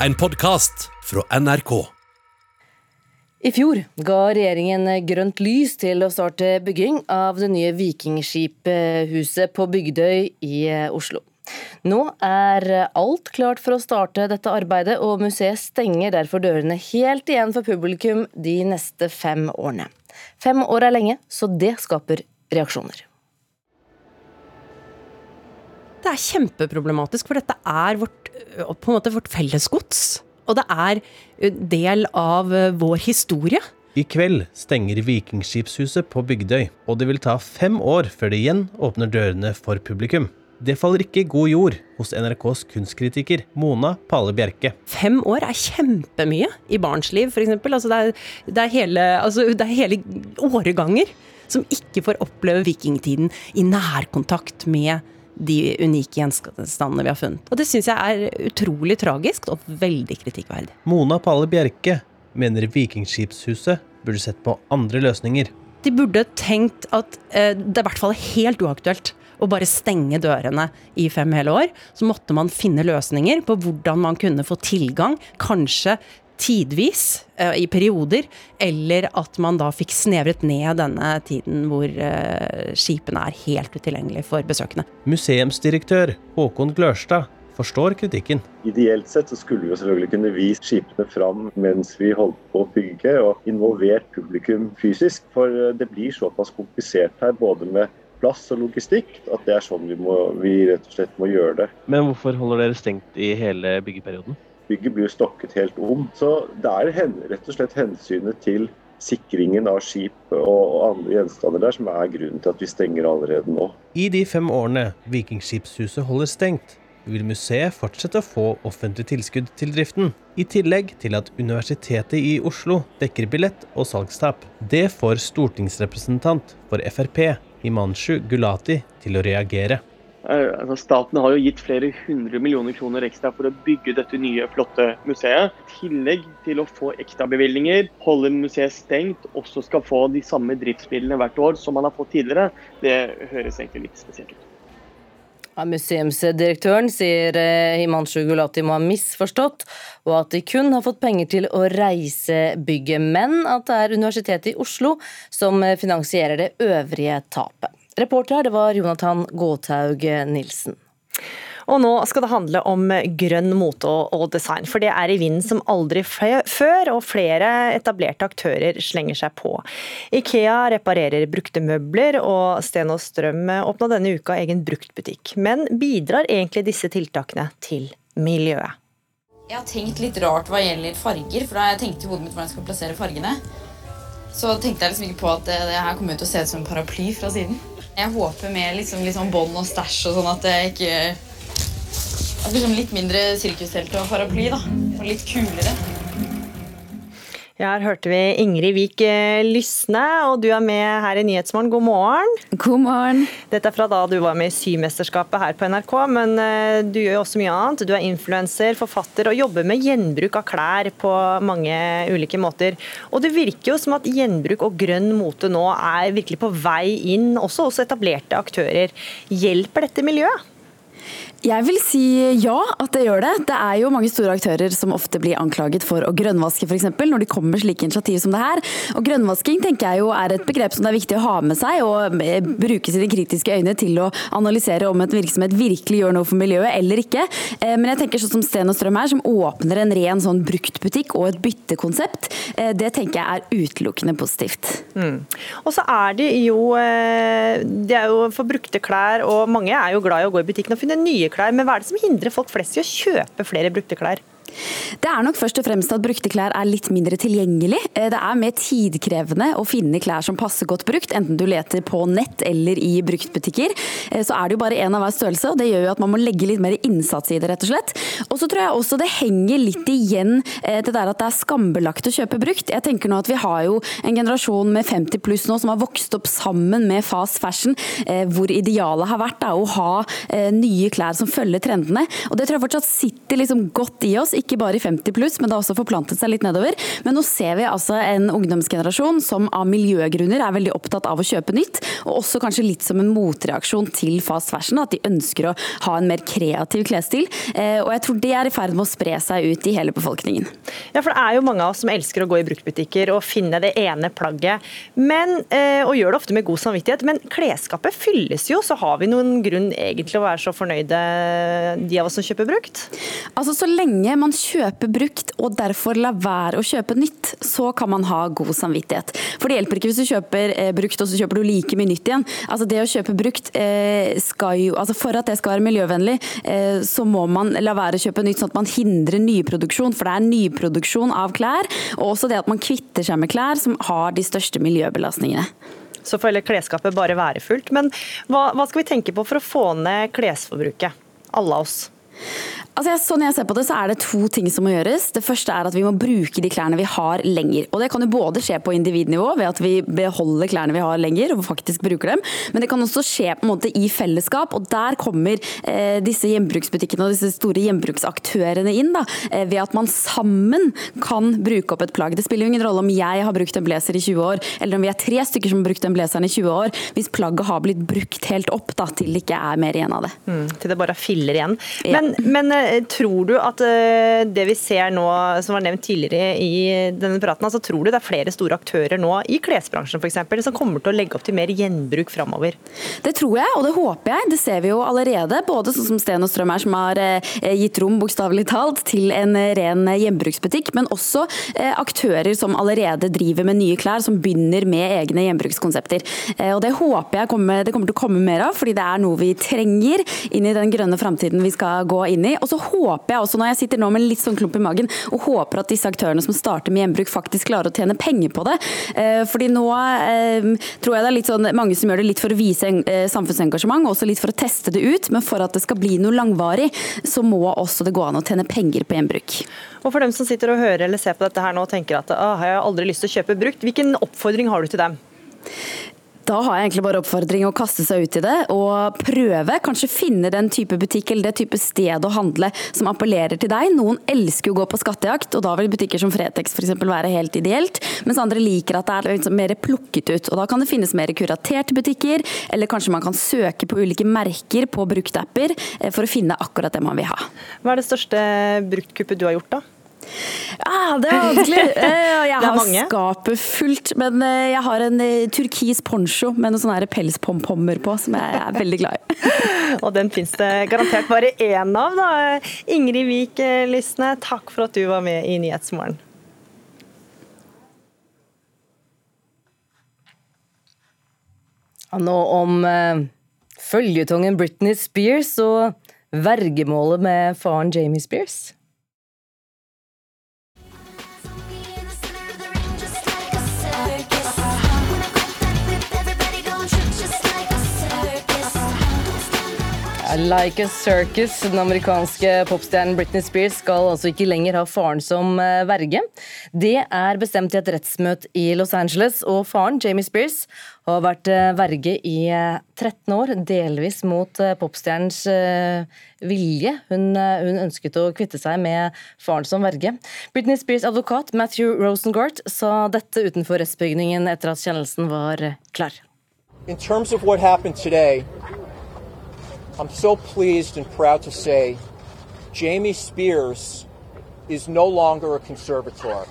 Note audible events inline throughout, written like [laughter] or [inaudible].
en podkast fra NRK. I fjor ga regjeringen grønt lys til å starte bygging av det nye Vikingskiphuset på Bygdøy i Oslo. Nå er alt klart for å starte dette arbeidet, og museet stenger derfor dørene helt igjen for publikum de neste fem årene. Fem år er lenge, så det skaper reaksjoner. Det er kjempeproblematisk, for dette er vårt, på en måte vårt fellesgods. Og det er del av vår historie. I kveld stenger Vikingskipshuset på Bygdøy, og det vil ta fem år før det igjen åpner dørene for publikum. Det faller ikke i god jord hos NRKs kunstkritiker Mona Pale Bjerke. Fem år er kjempemye i barns liv, f.eks. Altså det, er, det, er hele, altså det er hele åreganger som ikke får oppleve vikingtiden i nærkontakt med de unike gjenstandene vi har funnet. Og Det syns jeg er utrolig tragisk og veldig kritikkverdig. Mona Palle Bjerke mener Vikingskipshuset burde sett på andre løsninger. De burde tenkt at eh, det er i hvert fall helt uaktuelt å bare stenge dørene i fem hele år. Så måtte man finne løsninger på hvordan man kunne få tilgang, kanskje tidvis, eh, i perioder, eller at man da fikk snevret ned denne tiden hvor eh, skipene er helt utilgjengelige for besøkende. Museumsdirektør Håkon Glørstad forstår kritikken. Ideelt sett så skulle vi selvfølgelig kunne vist skipene fram mens vi holdt på å bygge, og involvert publikum fysisk. For eh, det blir såpass komplisert her, både med plass og logistikk, at det er sånn vi, må, vi rett og slett må gjøre det. Men hvorfor holder dere stengt i hele byggeperioden? Bygget blir stokket helt om. Så det er rett og slett hensynet til sikringen av skip og andre gjenstander der som er grunnen til at vi stenger allerede nå. I de fem årene Vikingskipshuset holder stengt, vil museet fortsette å få offentlig tilskudd til driften, i tillegg til at Universitetet i Oslo dekker billett og salgstap. Det får stortingsrepresentant for Frp, Himanshu Gulati, til å reagere. Eh, altså staten har jo gitt flere hundre millioner kroner ekstra for å bygge dette nye, flotte museet. I tillegg til å få ekstrabevilgninger, holde museet stengt, også skal få de samme driftsmidlene hvert år som man har fått tidligere, det høres egentlig litt spesielt ut. Ja, museumsdirektøren sier eh, Himanshu Gulati må ha misforstått, og at de kun har fått penger til å reise bygget, men at det er Universitetet i Oslo som finansierer det øvrige tapet. Reporter her, det var Jonathan Gåthaug Nilsen. Og nå skal det handle om grønn mote og design, for det er i vinden som aldri før, og flere etablerte aktører slenger seg på. Ikea reparerer brukte møbler, og Sten og Strøm åpna denne uka egen bruktbutikk. Men bidrar egentlig disse tiltakene til miljøet? Jeg har tenkt litt rart hva gjelder farger, for da har jeg tenkt i hodet mitt hvordan jeg skal plassere fargene. Så tenkte jeg liksom ikke på at det, det her kommer til å se ut som en paraply fra siden. Jeg håper med liksom, liksom bånd og stæsj og sånn at det ikke At det blir sånn litt mindre sirkustelt og paraply. da. Og litt kulere. Ja, her hørte vi Ingrid Vik eh, Lysne, og du er med her i Nyhetsmorgen. God morgen. God morgen. Dette er fra da du var med i Symesterskapet her på NRK, men eh, du gjør jo også mye annet. Du er influenser, forfatter og jobber med gjenbruk av klær på mange ulike måter. Og det virker jo som at gjenbruk og grønn mote nå er virkelig på vei inn, også hos etablerte aktører. Hjelper dette miljøet? Jeg vil si ja, at det gjør det. Det er jo mange store aktører som ofte blir anklaget for å grønnvaske, f.eks. når de kommer slike initiativ som det her. Og grønnvasking tenker jeg jo er et begrep som det er viktig å ha med seg og bruke sine kritiske øyne til å analysere om et virksomhet virkelig gjør noe for miljøet eller ikke. Eh, men jeg tenker sånn som Sten og Strøm her, som åpner en ren sånn bruktbutikk og et byttekonsept, eh, det tenker jeg er utelukkende positivt. Mm. Og så er det jo eh, Det er jo for brukte klær, og mange er jo glad i å gå i butikken og finne nye klær, men hva er det som hindrer folk flest i å kjøpe flere brukte klær? Det er nok først og fremst at brukte klær er litt mindre tilgjengelig. Eh, det er mer tidkrevende å finne klær som passer godt brukt, enten du leter på nett eller i bruktbutikker. Eh, så er det jo bare én av hver størrelse, og det gjør jo at man må legge litt mer innsats i det, rett og slett. Og så tror jeg også det henger litt igjen eh, det der at det er skambelagt å kjøpe brukt. Jeg tenker nå at vi har jo en generasjon med 50 pluss nå som har vokst opp sammen med fast fashion, hvor idealet har vært da, å ha nye klær som følger trendene. Og det tror jeg fortsatt sitter liksom godt i oss. ikke bare i 50 pluss, men det har også forplantet seg litt nedover. Men nå ser vi altså en ungdomsgenerasjon som av miljøgrunner er veldig opptatt av å kjøpe nytt, og også kanskje litt som en motreaksjon til fast fashion, at de ønsker å ha en mer kreativ klesstil. Eh, og jeg tror det er i ferd med å spre seg ut i hele befolkningen. Ja, for det er jo mange av oss som elsker å gå i bruktbutikker og finne det ene plagget, men, eh, og gjør det ofte med god samvittighet. Men klesskapet fylles jo, så har vi noen grunn egentlig å være så fornøyde, de av oss som kjøper brukt? Altså Så lenge man kjøper brukt og derfor la være å kjøpe nytt, så kan man ha god samvittighet. For det hjelper ikke hvis du kjøper eh, brukt og så kjøper du like mye nytt igjen. Altså Det å kjøpe brukt eh, skal jo altså For at det skal være miljøvennlig, eh, så må man la være å kjøpe nytt, sånn at man hindrer nyproduksjon. For det er nyproduksjon av klær, og også det at man kvitter seg med klær som har de største miljøbelastningene så får heller klesskapet bare være fullt. Men hva, hva skal vi tenke på for å få ned klesforbruket? Alle av oss. Altså, sånn jeg ser på det, så er det to ting som må gjøres. Det første er at vi må bruke de klærne vi har lenger. Og Det kan jo både skje på individnivå ved at vi beholder klærne vi har lenger og faktisk bruker dem, men det kan også skje på en måte i fellesskap. og Der kommer eh, disse gjenbruksbutikkene og disse store gjenbruksaktørene inn. da, eh, Ved at man sammen kan bruke opp et plagg. Det spiller jo ingen rolle om jeg har brukt en blazer i 20 år, eller om vi er tre stykker som har brukt den blazeren i 20 år, hvis plagget har blitt brukt helt opp da, til det ikke er mer igjen av det. Mm, til det bare er filler igjen. Men, ja. men eh, tror du at eh, det vi ser nå, som var nevnt tidligere i denne praten, altså tror du det er flere store aktører nå i klesbransjen f.eks. som kommer til å legge opp til mer gjenbruk framover? Det tror jeg, og det håper jeg. Det ser vi jo allerede. Både sånn som Sten og Strøm her, som har eh, gitt rom, bokstavelig talt, til en ren gjenbruksbutikk. Men også aktører som allerede driver med nye klær, som begynner med egne gjenbrukskonsepter. Og det håper jeg kommer, det kommer til å komme mer av, fordi det er noe vi trenger inn i den grønne framtiden vi skal gå inn i. Og så håper jeg også, når jeg sitter nå med litt sånn klump i magen, og håper at disse aktørene som starter med gjenbruk, faktisk klarer å tjene penger på det. Eh, fordi nå eh, tror jeg det er litt sånn, mange som gjør det litt for å vise eh, samfunnsengasjement, og også litt for å teste det ut. Men for at det skal bli noe langvarig, så må også det gå an å tjene penger på gjenbruk. Og for dem som sitter og hører eller ser på dette her nå og tenker at ah, jeg har aldri lyst til å kjøpe brukt, hvilken oppfordring har du til dem? Da har jeg egentlig bare oppfordring å kaste seg ut i det og prøve. Kanskje finne den type butikk eller det type sted å handle som appellerer til deg. Noen elsker å gå på skattejakt, og da vil butikker som Fretex f.eks. være helt ideelt. Mens andre liker at det er liksom mer plukket ut. Og da kan det finnes mer kuraterte butikker, eller kanskje man kan søke på ulike merker på bruktapper eh, for å finne akkurat det man vil ha. Hva er det største bruktkuppet du har gjort, da? Ah, det er vanskelig. [laughs] Eh, jeg har skapet fullt, men eh, jeg har en eh, turkis poncho med noen sånne pelspompommer på, som jeg er veldig glad i. [laughs] [laughs] Og den fins det garantert bare én av, da. Ingrid Vik Lysne, takk for at du var med i Nyhetsmorgen. Nå om føljetongen Britney Spears og vergemålet med faren Jamie Spears. Like a Circus, den amerikanske popstjernen Britney Spears, skal altså ikke lenger ha faren som eh, verge. Det er bestemt i et rettsmøte i Los Angeles, og faren, Jamie Spears, har vært eh, verge i 13 eh, år, delvis mot popstjernens vilje. Hun, hun ønsket å kvitte seg med faren som verge. Britney Spears' advokat Matthew Rosengart sa dette utenfor rettsbygningen etter at kjennelsen var klar. In terms of what happened today, I'm so pleased and proud to say Jamie Spears is no longer a conservator.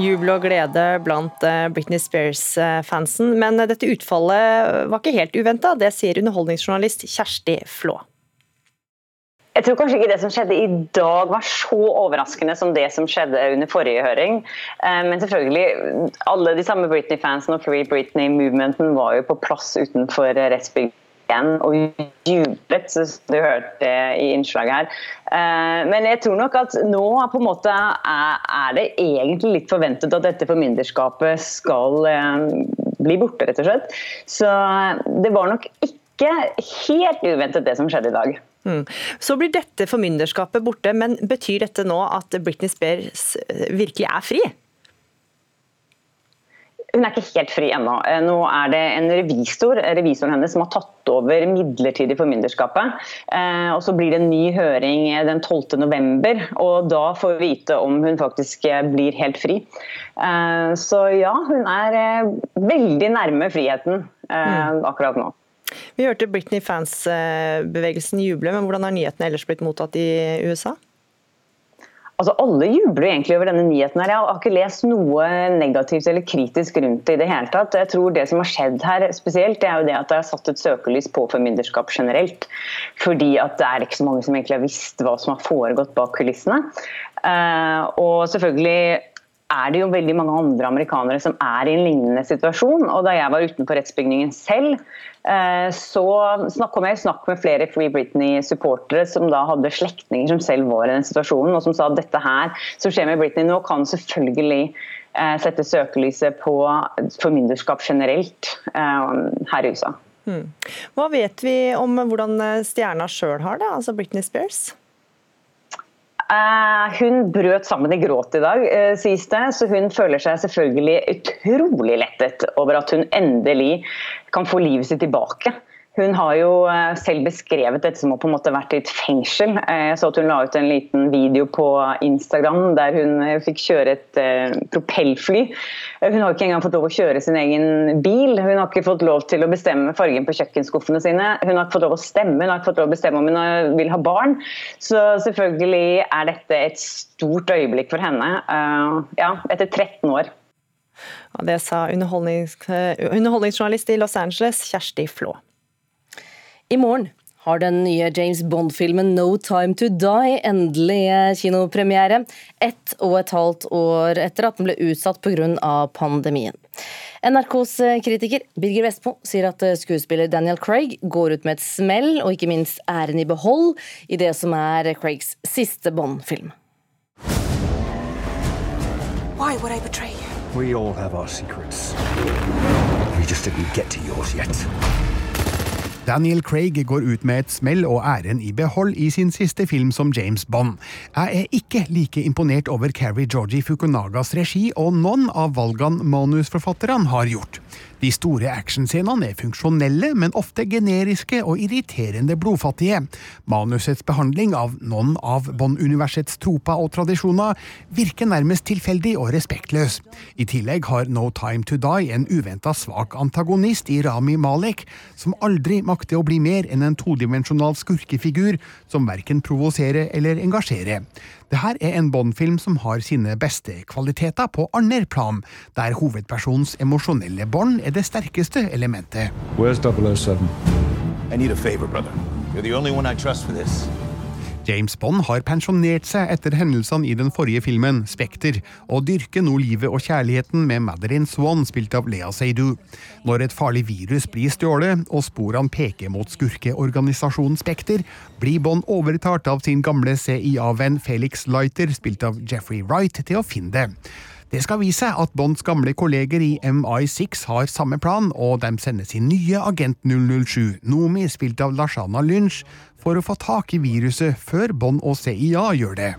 Jubel og glede blant eh, Britney Spears-fansen. Men dette utfallet var ikke helt uventa. Det sier underholdningsjournalist Kjersti Flå. Jeg tror kanskje ikke det som skjedde i dag var så overraskende som det som skjedde under forrige høring. Eh, men selvfølgelig, alle de samme Britney-fansen og Free Britney-movementen var jo på plass utenfor rettsbygget igjen og jublet, som du hørte i innslaget her. Eh, men jeg tror nok at nå på en måte er det egentlig litt forventet at dette formynderskapet skal eh, bli borte, rett og slett. Så det var nok ikke helt uventet det som skjedde i dag. Mm. Så blir dette formynderskapet borte, men betyr dette nå at Britney Spears eh, virkelig er fri? Hun er ikke helt fri ennå. Eh, nå er det en revisor revisoren hennes som har tatt over midlertidig formynderskapet. Eh, og Så blir det en ny høring den 12.11, og da får vi vite om hun faktisk blir helt fri. Så ja, hun er veldig nærme friheten mm. akkurat nå. Vi hørte Britney Fans-bevegelsen juble, men hvordan har nyhetene ellers blitt mottatt i USA? Altså, alle jubler egentlig over denne nyheten. her. Jeg har ikke lest noe negativt eller kritisk rundt det i det hele tatt. Jeg tror Det som har skjedd her spesielt, det er jo det at det er satt et søkelys på formynderskap generelt. Fordi at det er ikke så mange som egentlig har visst hva som har foregått bak kulissene. Uh, og selvfølgelig er det jo veldig mange andre amerikanere som er i en lignende situasjon. Og da jeg var utenfor rettsbygningen selv, eh, så kom jeg i snakk med flere Free Britney-supportere som da hadde slektninger som selv var i den situasjonen, og som sa at dette her som skjer med Britney nå, kan selvfølgelig eh, sette søkelyset på formynderskap generelt eh, her i USA. Hmm. Hva vet vi om hvordan stjerna sjøl har det, altså Britney Spears? Eh, hun brøt sammen i gråt i dag, uh, sies det. Så hun føler seg selvfølgelig utrolig lettet over at hun endelig kan få livet sitt tilbake. Hun har jo eh, selv beskrevet dette som å på en måte vært i et fengsel. Eh, jeg så at hun la ut en liten video på Instagram der hun eh, fikk kjøre et propellfly. Hun har ikke engang fått lov å kjøre sin egen bil. Hun har ikke fått lov til å bestemme fargen på kjøkkenskuffene sine. Hun har ikke fått lov å stemme, hun har ikke fått lov å bestemme om hun vil ha barn. Så selvfølgelig er dette et stort øyeblikk for henne. Ja, etter 13 år. Det sa underholdnings underholdningsjournalist i Los Angeles, Kjersti Flå. I morgen har den nye James Bond-filmen No Time To Die endelig kinopremiere. Ett og et halvt år etter at den ble utsatt pga. pandemien. NRKs kritiker Birger Vestmo sier at skuespiller Daniel Craig går ut med et smell, og ikke minst æren i behold, i det som er Craigs siste Bond-film. Why would I betray you? We all have our secrets. We just didn't get to yours yet. Daniel Craig går ut med et smell og æren i behold i sin siste film som James Bond. Jeg er ikke like imponert over Carrie Georgie Fukunagas regi og noen av valgene manusforfatterne har gjort. De store actionscenene er funksjonelle, men ofte generiske og irriterende blodfattige. Manusets behandling av noen av Bond-universets troper og tradisjoner virker nærmest tilfeldig og respektløs. I tillegg har No Time To Die en uventa svak antagonist i Rami Malek, som aldri makter å bli mer enn en todimensjonal skurkefigur som verken provoserer eller engasjerer. Dette er en Bond-film som har sine beste kvaliteter på andre plan, der hovedpersonens emosjonelle bånd er det sterkeste elementet. Where's 007? I need a favor, brother. You're the only one I trust for this. James Bond har pensjonert seg etter hendelsene i den forrige filmen, Spekter, og dyrker nå livet og kjærligheten med Madeline Swan, spilt av Lea Seydoux. Når et farlig virus blir stjålet, og sporene peker mot skurkeorganisasjonen Spekter, blir Bond overtalt av sin gamle CIA-venn Felix Leiter, spilt av Jeffrey Wright, til å finne det. Det skal vise seg at Bonds gamle kolleger i MI6 har samme plan, og de sender sin nye agent 007, Nomi, spilt av Lashana Lynch, for å få tak i viruset før Bond og CIA gjør det.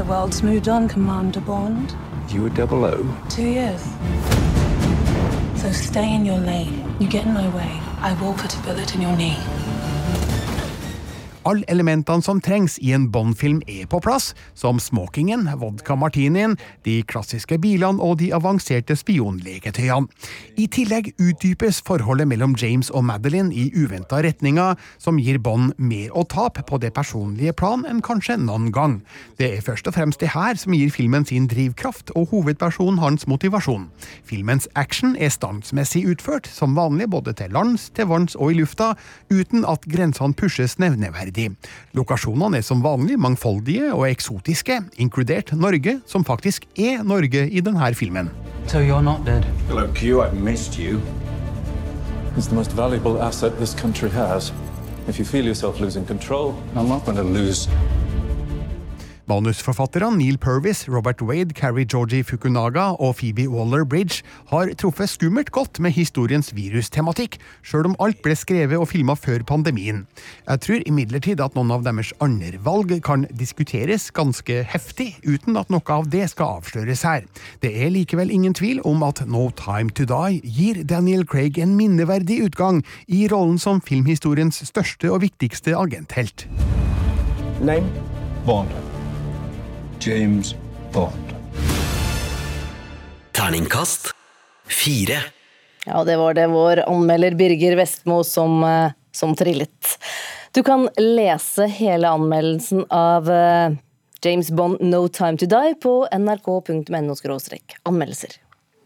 The world's moved on, Commander Bond. You were double O. Two years. So stay in your lane. You get in my way. I will put a bullet in your knee. Alle elementene som trengs i en Bond-film er på plass, som smokingen, vodka martinien, de klassiske bilene og de avanserte spionleketøyene. I tillegg utdypes forholdet mellom James og Madeline i uventa retninger, som gir Bond mer å tape på det personlige plan enn kanskje noen gang. Det er først og fremst det her som gir filmen sin drivkraft og hovedpersonen hans motivasjon. Filmens action er standsmessig utført, som vanlig både til lands, til vanns og i lufta, uten at grensene pushes nevneverdig troverdig. Lokasjonene er som vanlig mangfoldige og eksotiske, inkludert Norge, som faktisk er Norge i denne filmen. So you're not dead. Hello, Q. I've missed you. It's the most valuable asset this country has. If you feel yourself losing control, I'm not going to lose Manusforfatterne Neil Purvis, Robert Wade, Carrie Georgie Fukunaga og Phoebe Waller-Bridge har truffet skummelt godt med historiens virustematikk, sjøl om alt ble skrevet og filma før pandemien. Jeg tror imidlertid at noen av deres andre valg kan diskuteres ganske heftig, uten at noe av det skal avsløres her. Det er likevel ingen tvil om at No Time To Die gir Daniel Craig en minneverdig utgang i rollen som filmhistoriens største og viktigste agenthelt. Name? Bond. James Bond. Terningkast fire. Ja, det var det vår anmelder Birger Vestmo som, eh, som trillet. Du kan lese hele anmeldelsen av eh, James Bond No Time To Die på nrk.no anmeldelser.